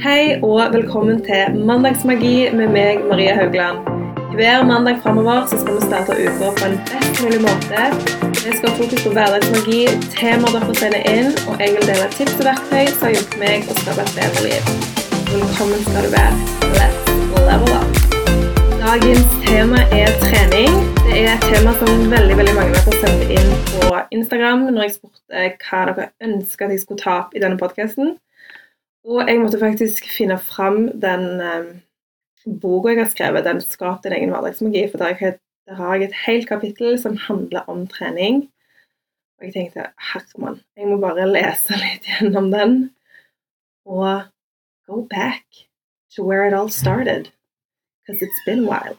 Hei og velkommen til Mandagsmagi med meg, Maria Haugland. Hver mandag framover skal vi starte uka på en best mulig måte. Vi skal ha fokus på hverdagsmagi, temaer dere sender inn, og jeg vil dele tips og verktøy som har hjulpet meg å skape et bedre liv. Velkommen skal du være. Let's level up. Dagens tema er trening. Det er et tema som veldig veldig mange av dere sendte inn på Instagram når jeg spurte hva dere ønska jeg skulle ta opp i denne podkasten. Og jeg måtte faktisk finne fram den um, boka jeg har skrevet, den 'Skap din egen hverdagsmagi'. For der, har jeg et helt kapittel som handler om trening. Og jeg tenkte herremann, jeg må bare lese litt gjennom den. Og go back to where it all started. Because it's been wild.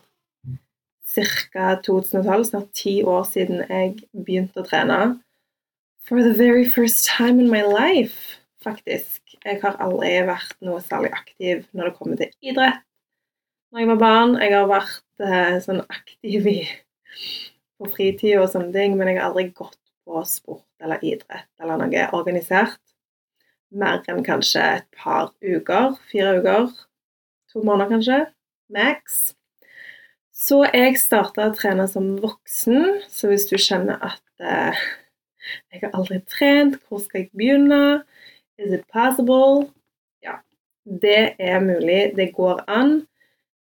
Ca. Cirka 2012, snart ti år siden jeg begynte å trene. For the very first time in my life, faktisk. Jeg har aldri vært noe særlig aktiv når det kommer til idrett. Når jeg var barn, jeg har vært eh, sånn aktiv i, på fritid og sånne ting, men jeg har aldri gått på sport eller idrett eller noe organisert. Mer enn kanskje et par uker. Fire uker. To måneder, kanskje. Max. Så jeg starta å trene som voksen, så hvis du kjenner at eh, jeg har aldri trent, hvor skal jeg begynne? Is it possible? Ja, det er mulig. Det går an.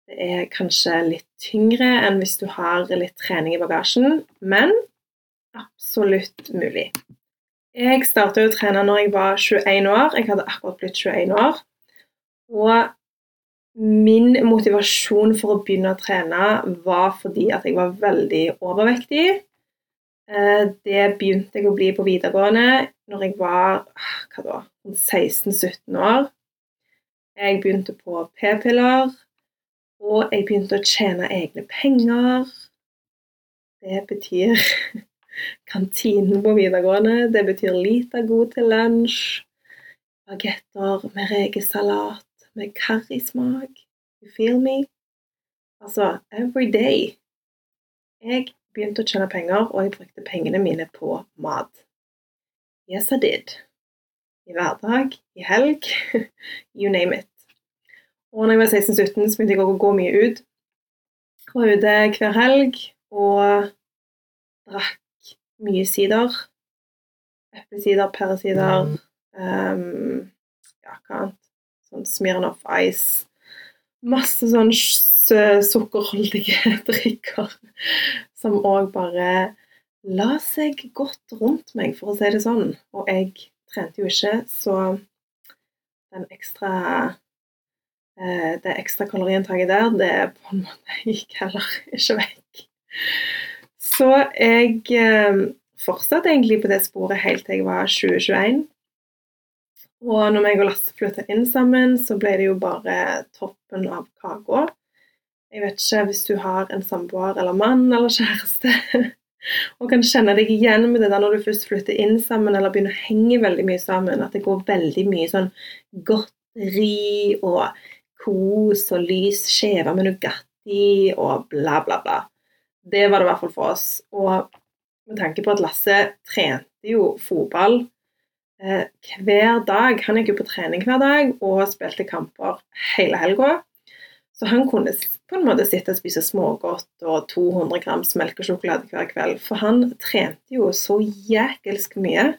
Det er kanskje litt tyngre enn hvis du har litt trening i bagasjen, men absolutt mulig. Jeg startet å trene når jeg var 21 år. Jeg hadde akkurat blitt 21 år. Og min motivasjon for å begynne å trene var fordi at jeg var veldig overvektig. Eh, det begynte jeg å bli på videregående når jeg var hva da, 16-17 år. Jeg begynte på p-piller, og jeg begynte å tjene egne penger. Det betyr kantinen på videregående. Det betyr lite god til lunsj. Bagetter med rekesalat med karrismak. You feel me? Altså, every day. Jeg begynte å tjene penger, og jeg brukte pengene mine på mat. Yes, I did. I hverdag, i helg, you name it. Og når jeg var 16-17, så begynte jeg å gå mye ut. Var ute hver helg og drakk mye sider. Eplesider, pæresider, um, ja, hva annet? Sånn Smirnoff Ice. Masse sånn sukkerholdige drikker som òg bare la seg godt rundt meg, for å si det sånn. Og jeg trente jo ikke, så den ekstra eh, det ekstra kaloriinntaket der, det på en måte gikk heller ikke vekk. Så jeg eh, fortsatte egentlig på det sporet helt til jeg var 2021. Og når meg og Lasse flytta inn sammen, så ble det jo bare toppen av kaka. Jeg vet ikke hvis du har en samboer eller mann eller kjæreste og kan kjenne deg igjen med det der når du først flytter inn sammen eller begynner å henge veldig mye sammen, at det går veldig mye sånn godteri og kos og lys skjeve med Nugatti og bla, bla, bla. Det var det i hvert fall for oss. Og med tanke på at Lasse trente jo fotball eh, hver dag. Han gikk jo på trening hver dag og spilte kamper hele helga. Så han kunne på en måte sitte og spise smågodt og 200 grams melkesjokolade hver kveld. For han trente jo så jækelsk mye.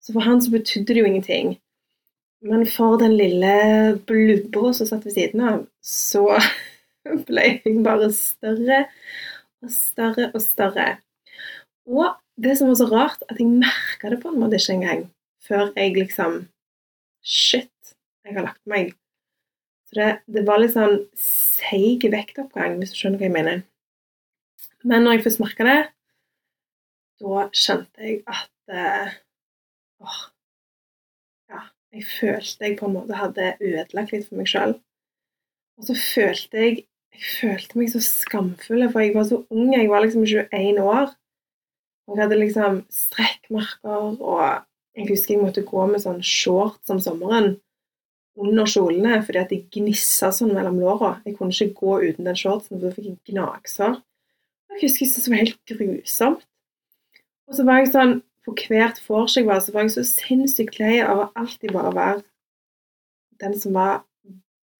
Så for han så betydde det jo ingenting. Men for den lille blubba som satt ved siden av, så ble jeg bare større og større og større. Og det som var så rart, at jeg merka det på en måte ikke engang før jeg liksom Shit, jeg har lagt meg så det, det var litt sånn seig vektoppgang, hvis du skjønner hva jeg mener. Men når jeg først merka det, da skjønte jeg at eh, åh, Ja, jeg følte jeg på en måte hadde ødelagt litt for meg sjøl. Og så følte jeg jeg følte meg så skamfull, for jeg var så ung. Jeg var liksom 21 år. Og jeg hadde liksom strekkmerker, og jeg husker jeg måtte gå med sånn shorts om sommeren under kjolene fordi at de gnissa sånn mellom låra. Jeg kunne ikke gå uten den shortsen, for da fikk jeg gnagsår. Jeg husker jeg syntes det var helt grusomt. Og så var jeg sånn På hvert vors jeg var, så var jeg så sinnssykt lei av å alltid bare være den som var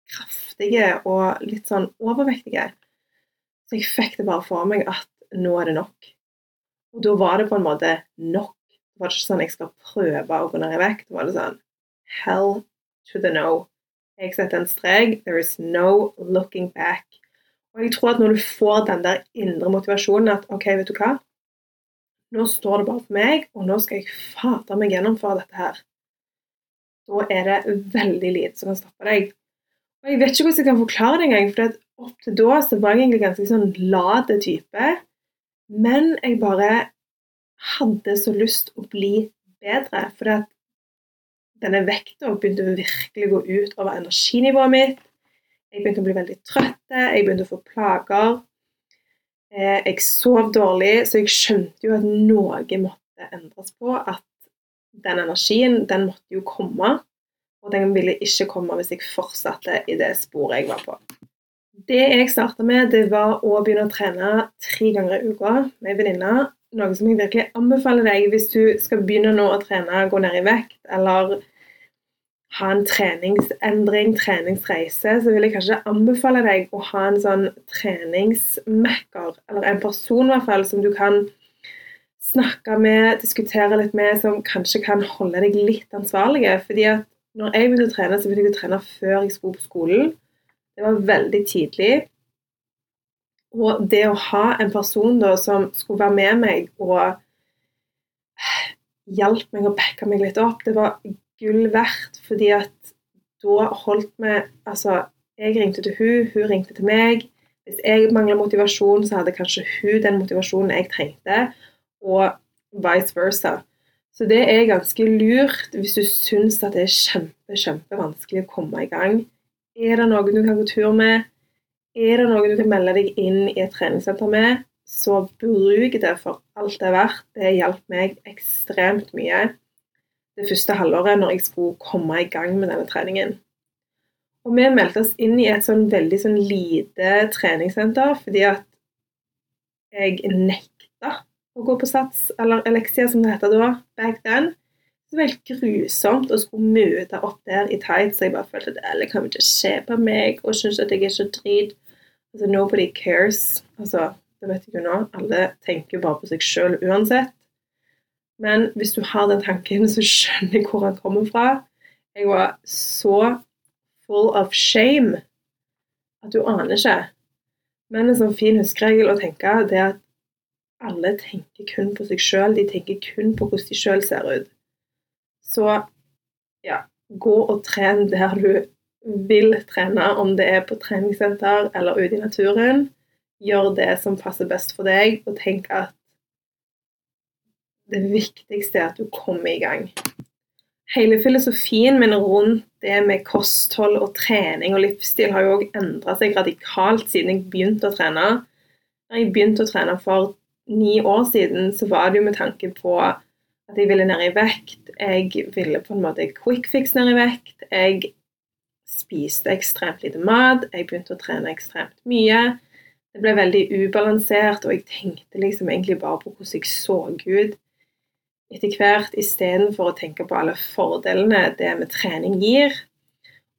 kraftige og litt sånn overvektige. Så jeg fikk det bare for meg at nå er det nok. Og da var det på en måte nok. Det var ikke sånn jeg skal prøve å gå ned i vekt. Det var det sånn hell to the no. Jeg setter en strek. There is no looking back. Og jeg tror at når du får den der indre motivasjonen at OK, vet du hva, nå står det bare for meg, og nå skal jeg fader meg gjennomføre dette her. Da er det veldig lite som kan stoppe deg. Og Jeg vet ikke hvordan jeg kan forklare det engang, for opp til da så var jeg egentlig ganske sånn late type. Men jeg bare hadde så lyst å bli bedre, for denne vekta begynte å virkelig gå ut over energinivået mitt. Jeg begynte å bli veldig trøtt, jeg begynte å få plager. Eh, jeg sov dårlig, så jeg skjønte jo at noe måtte endres på. At den energien, den måtte jo komme. Og den ville ikke komme hvis jeg fortsatte i det sporet jeg var på. Det jeg starta med, det var å begynne å trene tre ganger i uka med ei venninne. Noe som jeg virkelig anbefaler deg hvis du skal begynne nå å trene, gå ned i vekt, eller ha en treningsendring, treningsreise, så vil jeg kanskje anbefale deg å ha en sånn treningsmekker, eller en person i hvert fall, som du kan snakke med, diskutere litt med, som kanskje kan holde deg litt ansvarlig. Fordi at når jeg begynte å trene, så begynte jeg å trene før jeg skulle på skolen. Det var veldig tidlig. Og det å ha en person da som skulle være med meg og hjalp meg å backe meg litt opp, det var gull verdt, fordi at da holdt vi Altså, jeg ringte til hun, hun ringte til meg. Hvis jeg mangla motivasjon, så hadde kanskje hun den motivasjonen jeg trengte, og vice versa. Så det er ganske lurt hvis du syns at det er kjempe, kjempevanskelig å komme i gang. Er det noen du kan gå tur med? Er det noen du kan melde deg inn i et treningssenter med? Så bruk det for alt det er verdt. Det hjalp meg ekstremt mye det første halvåret når jeg skulle komme i gang med denne treningen. Og vi meldte oss inn i et sånn veldig sånn lite treningssenter fordi at jeg nekta å gå på Sats, eller Elexia som det heter da, back then. Det var helt grusomt å skulle møte opp der i tights, jeg bare følte at alle kan ikke se på meg og synes at jeg er så drit. Altså, nobody cares. Altså, det vet jeg jo nå. Alle tenker bare på seg sjøl uansett. Men hvis du har den tanken, så skjønner jeg hvor han kommer fra. Jeg var så full of shame at du aner ikke. Men en sånn fin huskeregel å tenke det er at alle tenker kun på seg sjøl. De tenker kun på hvordan de sjøl ser ut. Så ja, gå og tren der du vil trene, om det er på treningssenter eller ute i naturen. Gjør det som passer best for deg, og tenk at det viktigste er at du kommer i gang. Hele filosofien min rundt det med kosthold og trening og livsstil har jo òg endra seg radikalt siden jeg begynte å trene. Da jeg begynte å trene for ni år siden, så var det jo med tanke på at jeg ville ned i vekt. Jeg ville på en måte quick fix ned i vekt. Jeg spiste ekstremt lite mat. Jeg begynte å trene ekstremt mye. Det ble veldig ubalansert, og jeg tenkte liksom egentlig bare på hvordan jeg så ut etter hvert, istedenfor å tenke på alle fordelene det med trening gir.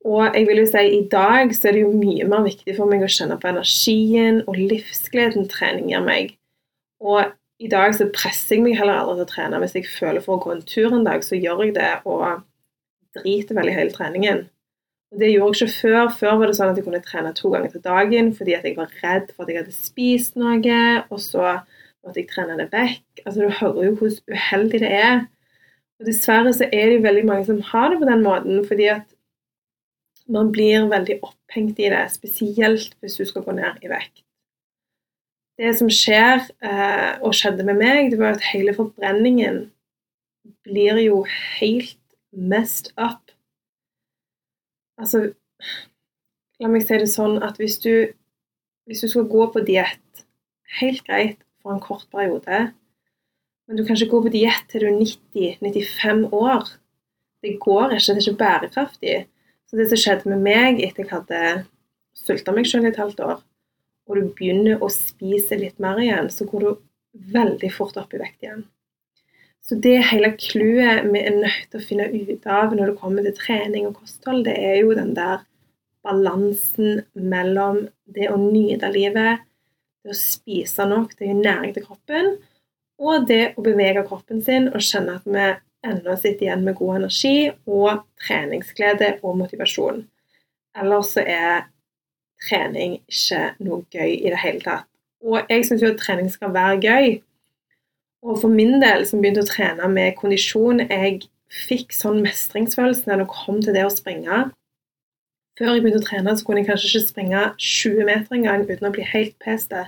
Og jeg vil jo si i dag så er det jo mye mer viktig for meg å kjenne på energien og livsgleden trening gir meg. Og i dag så presser jeg meg heller aldri til å trene. Hvis jeg føler for å gå en tur en dag, så gjør jeg det og driter vel i hele treningen. Og Det gjorde jeg ikke før. Før var det sånn at jeg kunne trene to ganger til dagen fordi at jeg var redd for at jeg hadde spist noe. og så og at jeg trener det vekk. Altså, Du hører jo hvor uheldig det er. Og Dessverre så er det jo veldig mange som har det på den måten, fordi at man blir veldig opphengt i det, spesielt hvis du skal gå ned i vekt. Det som skjer, eh, og skjedde med meg, det var at hele forbrenningen blir jo helt messed up. Altså La meg si det sånn at hvis du, hvis du skal gå på diett, helt greit, for en kort periode. Men du kan ikke gå på diett til du er 90-95 år. Det går ikke, det er ikke bærekraftig. Så det som skjedde med meg etter jeg hadde sulta meg selv i et halvt år, og du begynner å spise litt mer igjen, så går du veldig fort opp i vekt igjen. Så det hele clouet vi er nødt til å finne ut av når det kommer til trening og kosthold, det er jo den der balansen mellom det å nyte livet, det å spise nok, det å gi næring til kroppen, og det å bevege kroppen sin og kjenne at vi ennå sitter igjen med god energi og treningsglede og motivasjon. Ellers så er trening ikke noe gøy i det hele tatt. Og jeg syns jo at trening skal være gøy. Og for min del, som begynte å trene med kondisjon, jeg fikk sånn mestringsfølelse når det kom til det å springe. Før jeg begynte å trene, så kunne jeg kanskje ikke springe 20 meter engang uten å bli helt peste.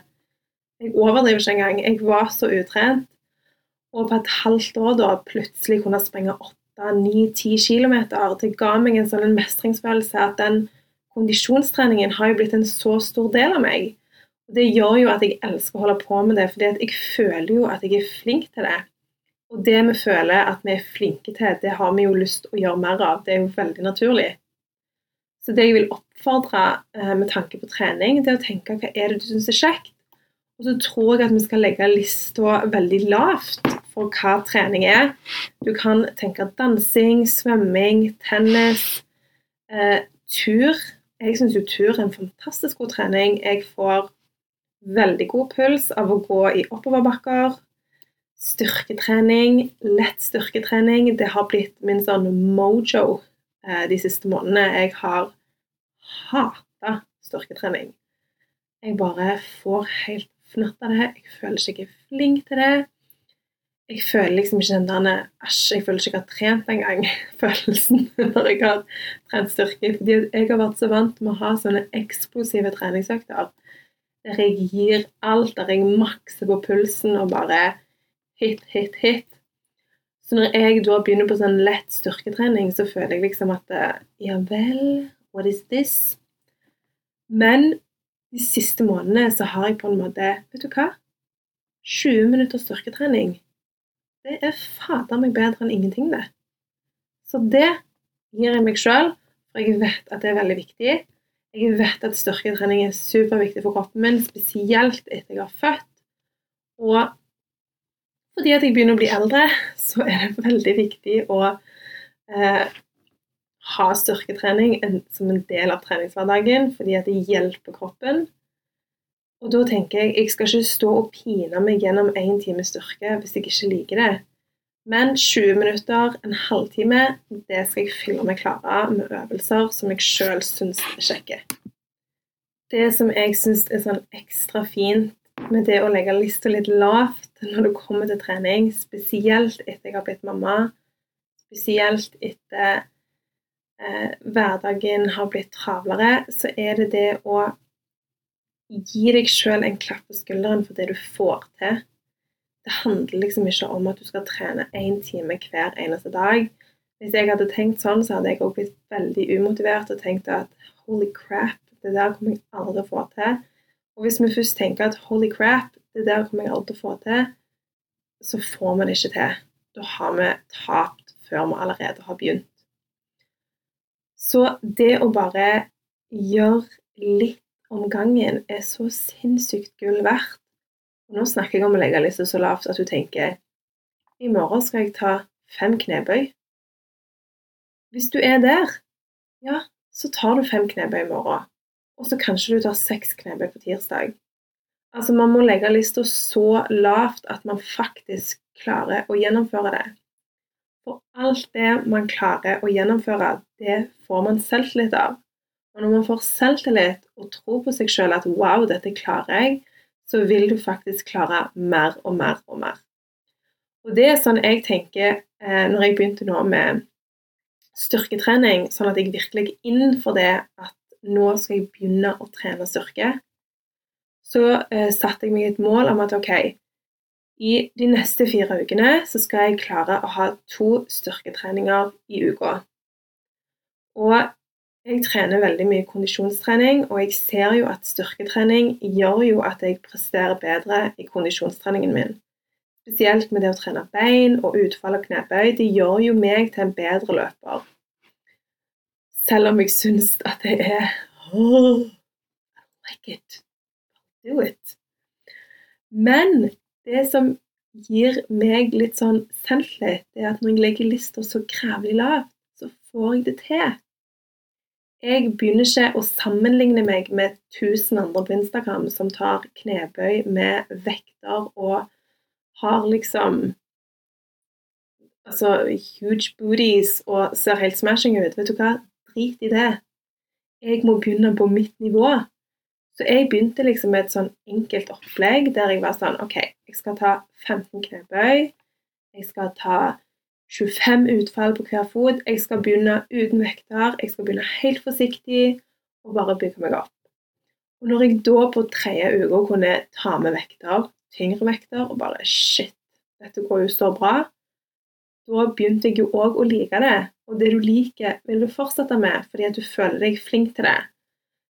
Jeg overdriver ikke engang. Jeg var så utrent. Og på et halvt år da plutselig kunne springe 8-9-10 km. Det ga meg en sånn mestringsfølelse at den kondisjonstreningen har jo blitt en så stor del av meg. Og Det gjør jo at jeg elsker å holde på med det, fordi jeg føler jo at jeg er flink til det. Og det vi føler at vi er flinke til, det har vi jo lyst til å gjøre mer av. Det er jo veldig naturlig. Så det jeg vil oppfordre eh, med tanke på trening, det er å tenke hva er det du syns er kjekt? Og så tror jeg at vi skal legge lista veldig lavt for hva trening er. Du kan tenke dansing, svømming, tennis, eh, tur. Jeg syns jo tur er en fantastisk god trening. Jeg får veldig god puls av å gå i oppoverbakker. Styrketrening, lett styrketrening, det har blitt min sånn mojo de siste månedene. Jeg har hata styrketrening. Jeg bare får helt fnatt av det. Jeg føler ikke jeg er flink til det jeg føler liksom ikke den der Æsj, jeg føler ikke jeg har trent engang. Følelsen når jeg har trent styrke. Fordi jeg har vært så vant med å ha sånne eksplosive treningsøkter der jeg gir alt, der jeg makser på pulsen og bare hit, hit, hit. Så når jeg da begynner på sånn lett styrketrening, så føler jeg liksom at Ja vel, what is this? Men de siste månedene så har jeg på en måte Vet du hva? 20 minutter styrketrening det er fader meg bedre enn ingenting, det. Så det gir jeg meg sjøl, for jeg vet at det er veldig viktig. Jeg vet at styrketrening er superviktig for kroppen min, spesielt etter jeg har født. Og fordi at jeg begynner å bli eldre, så er det veldig viktig å eh, ha styrketrening som en del av treningshverdagen, fordi at det hjelper kroppen. Og da tenker jeg jeg skal ikke stå og pine meg gjennom én time styrke hvis jeg ikke liker det. Men 20 minutter, en halvtime, det skal jeg fylle meg klare med øvelser som jeg sjøl syns er kjekke. Det som jeg syns er sånn ekstra fint med det å legge lista litt lavt når det kommer til trening, spesielt etter jeg har blitt mamma, spesielt etter eh, hverdagen har blitt travlere, så er det det å gi deg sjøl en klapp på skulderen for det du får til. Det handler liksom ikke om at du skal trene én time hver eneste dag. Hvis jeg hadde tenkt sånn, så hadde jeg òg blitt veldig umotivert og tenkt at holy crap, det der kommer jeg aldri til å få til. Og hvis vi først tenker at holy crap, det der kommer jeg aldri til å få til, så får vi det ikke til. Da har vi tapt før vi allerede har begynt. Så det å bare gjøre litt om gangen er så sinnssykt gull verdt. Nå snakker jeg om å legge lista så lavt at du tenker i morgen skal jeg ta fem knebøy. Hvis du er der, ja, så tar du fem knebøy i morgen. Og så kanskje du tar seks knebøy på tirsdag. Altså, man må legge lista så lavt at man faktisk klarer å gjennomføre det. For alt det man klarer å gjennomføre, det får man selvtillit av. Og når man får selvtillit og tror på seg sjøl at 'wow, dette klarer jeg', så vil du faktisk klare mer og mer og mer. Og det er sånn jeg tenker eh, når jeg begynte nå med styrketrening, sånn at jeg virkelig gikk inn for det at nå skal jeg begynne å trene styrke, så eh, satte jeg meg et mål om at OK, i de neste fire ukene så skal jeg klare å ha to styrketreninger i uka. Og jeg trener veldig mye kondisjonstrening, og jeg ser jo at styrketrening gjør jo at jeg presterer bedre i kondisjonstreningen min. Spesielt med det å trene bein og utfall og knebøy. Det gjør jo meg til en bedre løper. Selv om jeg syns at det er oh, I like it. Do it. Men det som gir meg litt sånn selvtillit, er at når jeg legger lista så grævlig lavt, så får jeg det til jeg begynner ikke å sammenligne meg med 1000 andre på Instagram som tar knebøy med vekter og har liksom altså huge booties og ser helt smashing ut. Vet du hva? Drit i det. Jeg må begynne på mitt nivå. Så jeg begynte liksom med et sånn enkelt opplegg der jeg var sånn OK, jeg skal ta 15 knebøy. Jeg skal ta 25 utfall på hver fot. Jeg skal begynne uten vekter. Jeg skal begynne helt forsiktig og bare bygge meg opp. Og når jeg da på tredje uke kunne ta med vekter, tyngre vekter, og bare shit, dette går jo så bra, da begynte jeg jo òg å like det. Og det du liker, vil du fortsette med fordi at du føler deg flink til det.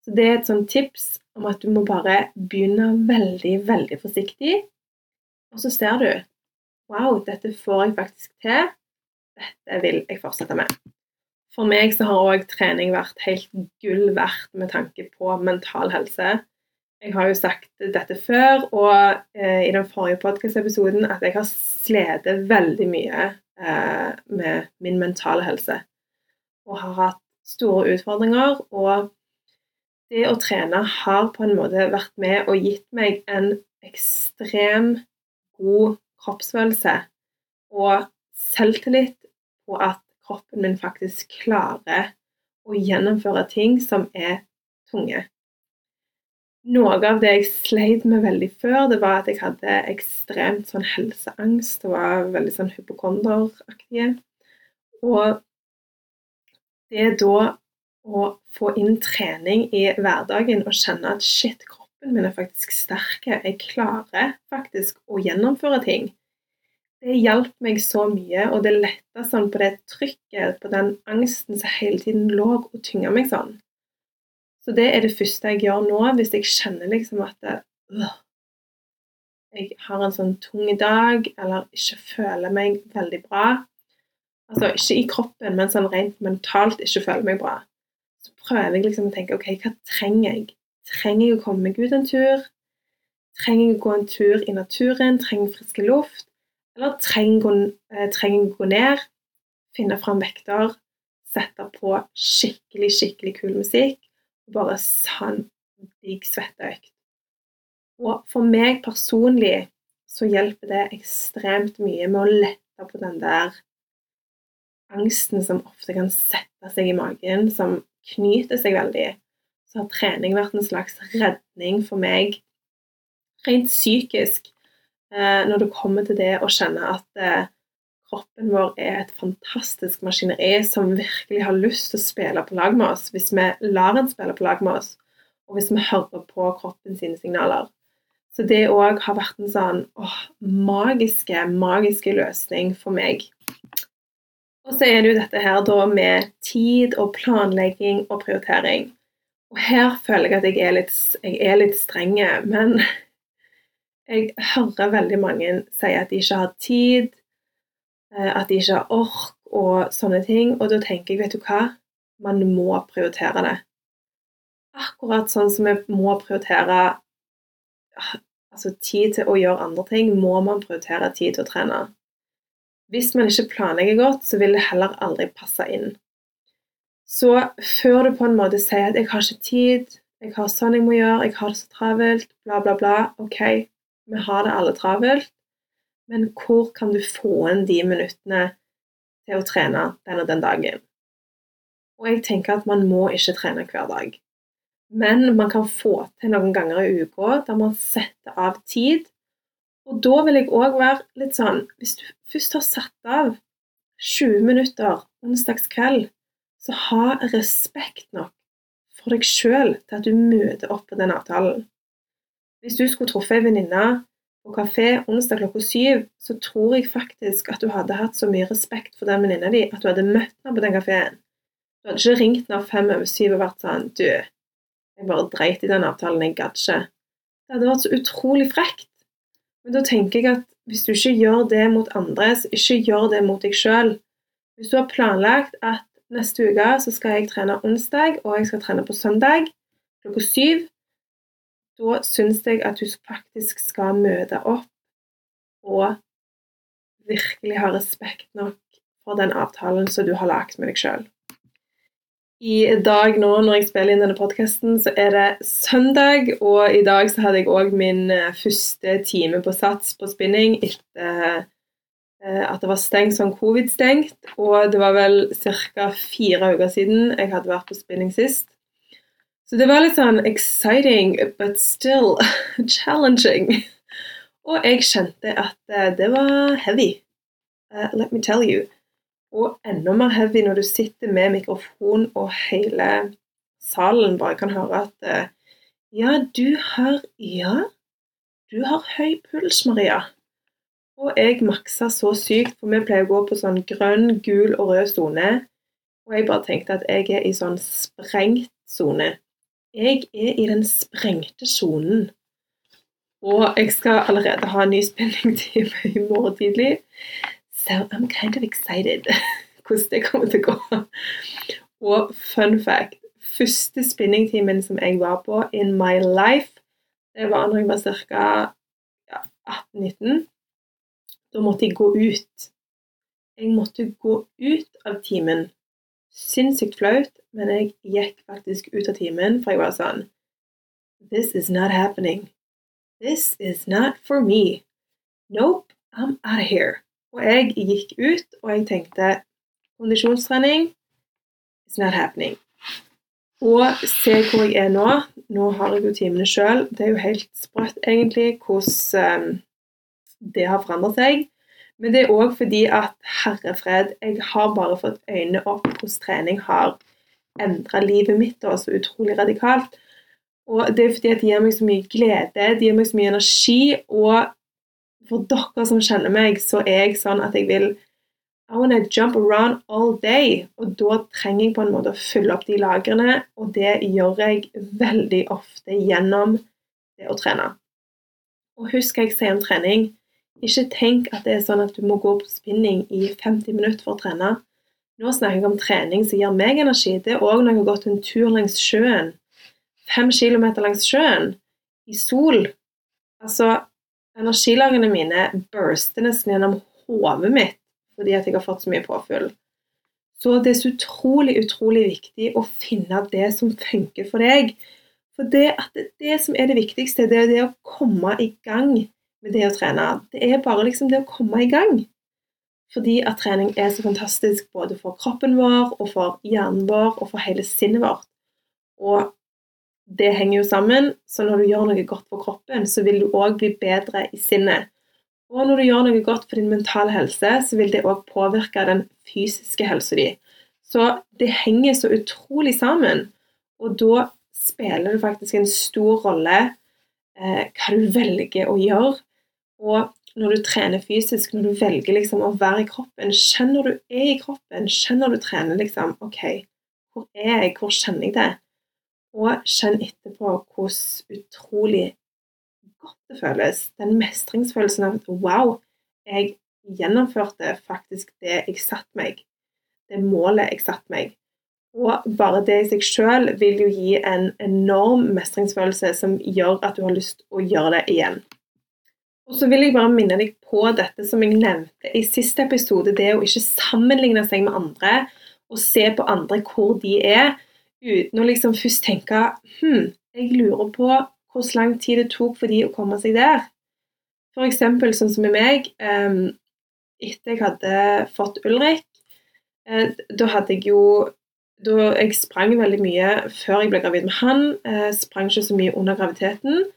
Så det er et sånt tips om at du må bare begynne veldig, veldig forsiktig. Og så ser du Wow, dette får jeg faktisk til. Dette vil jeg fortsette med. For meg så har òg trening vært helt gull verdt med tanke på mental helse. Jeg har jo sagt dette før, og eh, i den forrige podkast-episoden at jeg har slitt veldig mye eh, med min mentale helse. Og har hatt store utfordringer. Og det å trene har på en måte vært med og gitt meg en ekstrem god kroppsfølelse og selvtillit på at kroppen min faktisk klarer å gjennomføre ting som er tunge. Noe av det jeg sleit med veldig før, det var at jeg hadde ekstremt sånn helseangst. Det var veldig sånn hypokonderaktig. Og det da å få inn trening i hverdagen og kjenne at shit, kroppen min er faktisk sterk, jeg klarer faktisk å gjennomføre ting. Det hjalp meg så mye, og det letta sånn på det trykket, på den angsten som hele tiden lå og tynga meg sånn. Så det er det første jeg gjør nå, hvis jeg kjenner liksom at det, øh, jeg har en sånn tung dag, eller ikke føler meg veldig bra. Altså ikke i kroppen, men sånn rent mentalt ikke føler meg bra. Prøver jeg liksom å tenke OK, hva trenger jeg? Trenger jeg å komme meg ut en tur? Trenger jeg å gå en tur i naturen? Trenger jeg frisk luft? Eller eh, trenger jeg å gå ned, finne fram vekter, sette på skikkelig, skikkelig kul musikk og bare sann digg svetteøkt. Og for meg personlig så hjelper det ekstremt mye med å lette på den der angsten som ofte kan sette seg i magen, som knyter seg veldig. Så har trening vært en slags redning for meg rent psykisk eh, når det kommer til det å kjenne at eh, kroppen vår er et fantastisk maskineri som virkelig har lyst til å spille på lag med oss, hvis vi lar den spille på lag med oss, og hvis vi hører på kroppen sine signaler. Så det òg har vært en sånn åh, magiske, magiske løsning for meg. Og så er det jo dette her da med tid og planlegging og prioritering. Og her føler jeg at jeg er litt, jeg litt strenge, men jeg hører veldig mange si at de ikke har tid, Eh, at de ikke har ork og sånne ting. Og da tenker jeg, vet du hva, man må prioritere det. Akkurat sånn som vi må prioritere altså tid til å gjøre andre ting, må man prioritere tid til å trene. Hvis man ikke planlegger godt, så vil det heller aldri passe inn. Så før du på en måte sier at 'jeg har ikke tid', 'jeg har sånn jeg må gjøre', 'jeg har det så travelt', bla, bla, bla OK, vi har det alle travelt. Men hvor kan du få inn de minuttene til å trene den og den dagen? Og jeg tenker at man må ikke trene hver dag. Men man kan få til noen ganger i uka der man setter av tid. Og da vil jeg òg være litt sånn Hvis du først har satt av 20 minutter onsdagskveld, så ha respekt nok for deg sjøl til at du møter opp på den avtalen. Hvis du skulle truffet ei venninne på kafé onsdag klokka syv, så tror jeg faktisk at du hadde hatt så mye respekt for den venninna di at du hadde møtt henne på den kafeen. Du hadde ikke ringt henne fem over syv og vært sånn Du, jeg bare dreit i den avtalen, jeg gadd ikke. Det hadde vært så utrolig frekt. Men da tenker jeg at hvis du ikke gjør det mot andre, så ikke gjør det mot deg sjøl. Hvis du har planlagt at neste uke så skal jeg trene onsdag, og jeg skal trene på søndag klokka syv, da syns jeg at du faktisk skal møte opp og virkelig ha respekt nok for den avtalen som du har lagd med deg sjøl. I dag nå når jeg spiller inn denne podkasten, så er det søndag, og i dag så hadde jeg òg min eh, første time på Sats på spinning etter eh, at det var stengt sånn covid-stengt. Og det var vel ca. fire uker siden jeg hadde vært på spinning sist. Så det var litt sånn exciting, but still challenging. Og jeg kjente at eh, det var heavy. Uh, let me tell you. Og enda mer heavy når du sitter med mikrofon og hele salen bare kan høre at eh, Ja, du har Ja, du har høy puls, Maria. Og jeg maksa så sykt, for vi pleier å gå på sånn grønn, gul og rød sone. Og jeg bare tenkte at jeg er i sånn sprengt sone. Jeg er i den sprengte sonen. Og jeg skal allerede ha en ny spillingtime i morgen tidlig. So I'm kind of excited hvordan det kommer til å gå. Og fun fact Første spinningtimen som jeg var på in my life, det var når jeg var ca. Ja, 18-19. Da måtte jeg gå ut. Jeg måtte gå ut av timen. Sinnssykt flaut, men jeg gikk faktisk ut av timen, for jeg var sånn This is not happening. This is not for me. Nope, I'm out of here. Og jeg gikk ut, og jeg tenkte kondisjonstrening is not happening. Og se hvor jeg er nå. Nå har jeg jo timene sjøl. Det er jo helt sprøtt, egentlig, hvordan um, det har forandret seg. Men det er òg fordi at herrefred, jeg har bare fått øynene opp hvordan trening har endra livet mitt da, så utrolig radikalt. Og det er fordi at det gir meg så mye glede, det gir meg så mye energi, og for dere som kjenner meg, så er jeg sånn at jeg vil I wanna jump around all day. Og da trenger jeg på en måte å fylle opp de lagrene, og det gjør jeg veldig ofte gjennom det å trene. Og husk hva jeg sier om trening. Ikke tenk at det er sånn at du må gå på spinning i 50 minutter for å trene. Nå snakker jeg om trening som gir meg energi. Det er òg når jeg har gått en tur langs sjøen. Fem kilometer langs sjøen. I sol. Altså, Energilagene mine burster nesten gjennom hodet mitt fordi at jeg har fått så mye påfyll. Så det er så utrolig, utrolig viktig å finne det som funker for deg. For det, at det som er det viktigste, det er det å komme i gang med det å trene. Det er bare liksom det å komme i gang. Fordi at trening er så fantastisk både for kroppen vår og for hjernen vår og for hele sinnet vårt. Og det henger jo sammen, så når du gjør noe godt for kroppen, så vil du òg bli bedre i sinnet. Og når du gjør noe godt for din mentale helse, så vil det òg påvirke den fysiske helsa di. Så det henger så utrolig sammen, og da spiller det faktisk en stor rolle eh, hva du velger å gjøre. Og når du trener fysisk, når du velger liksom å være i kroppen, kjenner du er i kroppen, kjenner du trener liksom OK, hvor er jeg, hvor kjenner jeg det? Og kjenn etterpå hvordan utrolig godt det føles. Den mestringsfølelsen av wow, jeg gjennomførte faktisk det jeg satte meg. Det målet jeg satte meg. Og bare det i seg selv vil jo gi en enorm mestringsfølelse som gjør at du har lyst å gjøre det igjen. Og så vil jeg bare minne deg på dette som jeg nevnte i siste episode, det å ikke sammenligne seg med andre og se på andre hvor de er, uten å liksom først tenke hm, jeg lurer på hvor lang tid det tok for de å komme seg der. For eksempel sånn som med meg. Um, etter jeg hadde fått Ulrik, uh, da hadde jeg jo da Jeg sprang veldig mye før jeg ble gravid med han. Uh, sprang ikke så mye under graviditeten.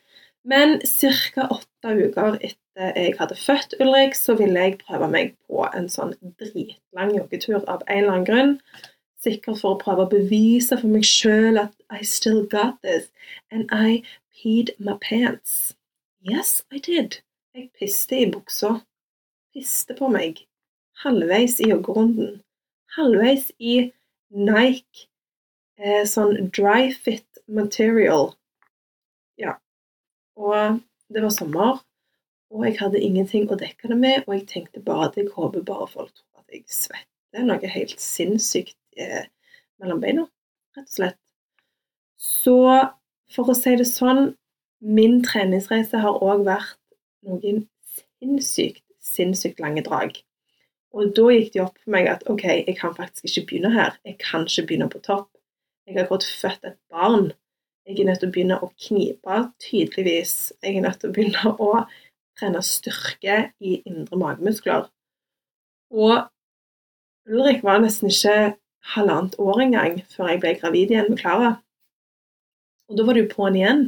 Men ca. åtte uker etter jeg hadde født Ulrik, så ville jeg prøve meg på en sånn dritlang joggetur av en eller annen grunn sikkert for å prøve å bevise for meg sjøl at I still got this, and I peed my pants. Yes, I did. Jeg piste i buksa. Piste på meg. Halvveis i joggerunden. Halvveis i Nike eh, sånn dry fit material. Ja. Og det var sommer, og jeg hadde ingenting å dekke det med, og jeg tenkte bare at jeg håper bare folk tror at jeg svetter noe helt sinnssykt eh, mellom beina, rett og slett. Så for å si det sånn, min treningsreise har òg vært noen sinnssykt, sinnssykt lange drag. Og da gikk det opp for meg at OK, jeg kan faktisk ikke begynne her. Jeg kan ikke begynne på topp. Jeg har akkurat født et barn. Jeg er nødt til å begynne å knipe, tydeligvis. Jeg er nødt til å begynne å trene styrke i indre magemuskler. Og Ulrik var nesten ikke halvannet år engang før jeg ble gravid igjen med Klara. Og da var det jo på'n igjen.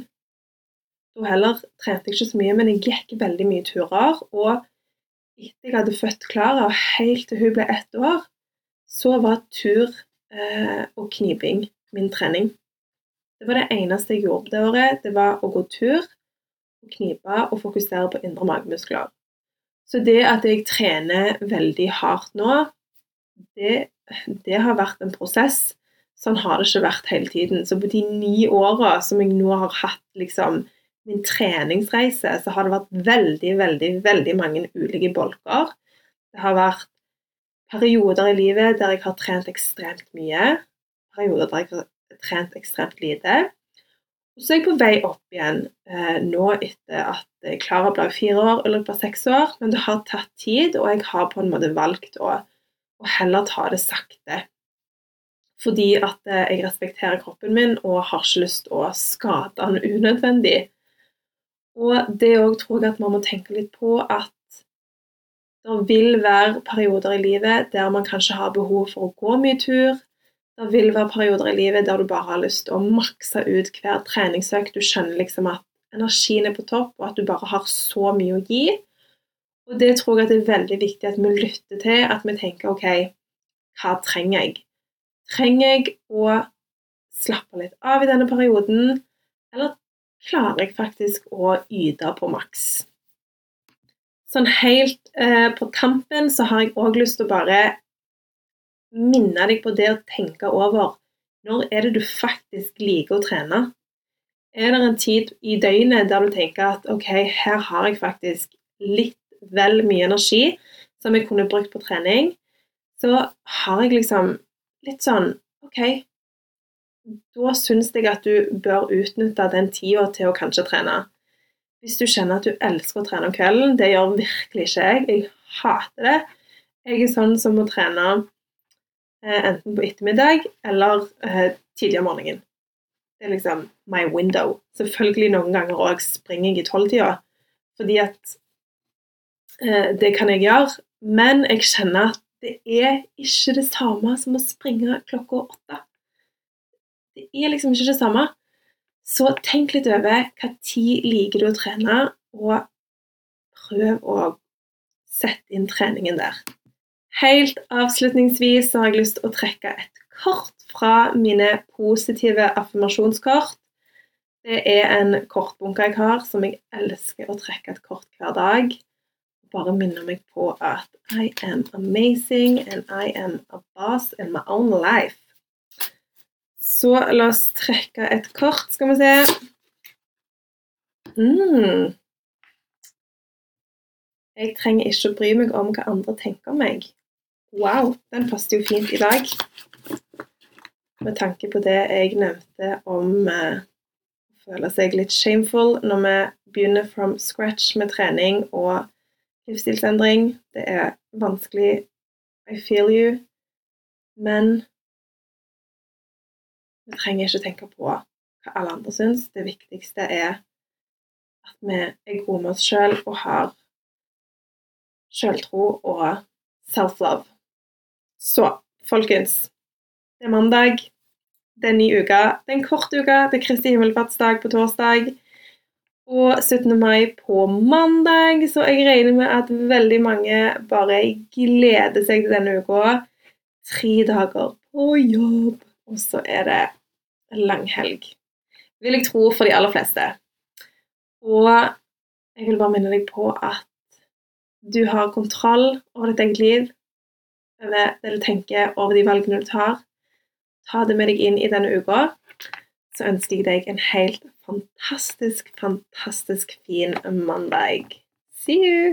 Da heller trente jeg ikke så mye, men jeg gikk veldig mye turer. Og etter jeg hadde født Klara, og helt til hun ble ett år, så var tur eh, og kniping min trening. Det var det eneste jeg gjorde det året. Det var å gå tur, knipe og fokusere på indre magemuskler. Så det at jeg trener veldig hardt nå, det, det har vært en prosess. Sånn har det ikke vært hele tiden. Så på de ni åra som jeg nå har hatt liksom, min treningsreise, så har det vært veldig, veldig, veldig mange ulike bolker. Det har vært perioder i livet der jeg har trent ekstremt mye. Perioder der jeg har trent ekstremt lite. Så er jeg på vei opp igjen eh, nå etter at Klara ble fire år, Ulrik ble seks år. Men det har tatt tid, og jeg har på en måte valgt å, å heller ta det sakte. Fordi at eh, jeg respekterer kroppen min og har ikke lyst til å skade den unødvendig. Og det òg tror jeg at man må tenke litt på at det vil være perioder i livet der man kanskje har behov for å gå mye tur, det vil være perioder i livet der du bare har lyst til å makse ut hver treningsøkt. Du skjønner liksom at energien er på topp, og at du bare har så mye å gi. Og det tror jeg det er veldig viktig at vi lytter til, at vi tenker OK, hva trenger jeg? Trenger jeg å slappe litt av i denne perioden, eller klarer jeg faktisk å yte på maks? Sånn helt eh, på tampen så har jeg òg lyst til å bare minne deg på det å tenke over når er det du faktisk liker å trene? Er det en tid i døgnet der du tenker at ok, her har jeg faktisk litt vel mye energi som jeg kunne brukt på trening, så har jeg liksom litt sånn OK, da syns jeg at du bør utnytte den tida til å kanskje trene. Hvis du kjenner at du elsker å trene om kvelden, det gjør virkelig ikke jeg. Jeg hater det. Jeg er sånn som må trene Eh, enten på ettermiddag eller eh, tidlig om morgenen. Det er liksom my window. Selvfølgelig noen ganger òg springer jeg i tolvtida, fordi at det kan jeg gjøre. Men jeg kjenner at det er ikke det samme som å springe klokka åtte. Det er liksom ikke det samme. Så tenk litt over hva tid liker du å trene, og prøv å sette inn treningen der. Helt avslutningsvis har jeg lyst til å trekke et kort fra mine positive affirmasjonskort. Det er en kortbunke jeg har, som jeg elsker å trekke et kort hver dag. Bare minner meg på at I am amazing and I am a boss in my own life. Så la oss trekke et kort, skal vi se. Mm. Jeg trenger ikke å bry meg om hva andre tenker om meg. Wow, den passer jo fint i dag. Med tanke på det jeg nevnte om eh, å føle seg litt shameful når vi begynner from scratch med trening og livsstilsendring. Det er vanskelig. I feel you. Men vi trenger ikke tenke på hva alle andre syns. Det viktigste er at vi er gode med oss sjøl og har sjøltro og self-love. Så folkens, det er mandag. Det er ny uke. Det er en kort uke. Det er Kristi himmelfartsdag på torsdag. Og 17. mai på mandag, så jeg regner med at veldig mange bare gleder seg til denne uka. Tre dager på jobb, og så er det langhelg. Vil jeg tro for de aller fleste. Og jeg vil bare minne deg på at du har kontroll over ditt eget liv over det du tenker, over de valgene du tar. Ta det med deg inn i denne uka. Så ønsker jeg deg en helt fantastisk, fantastisk fin mandag. See you!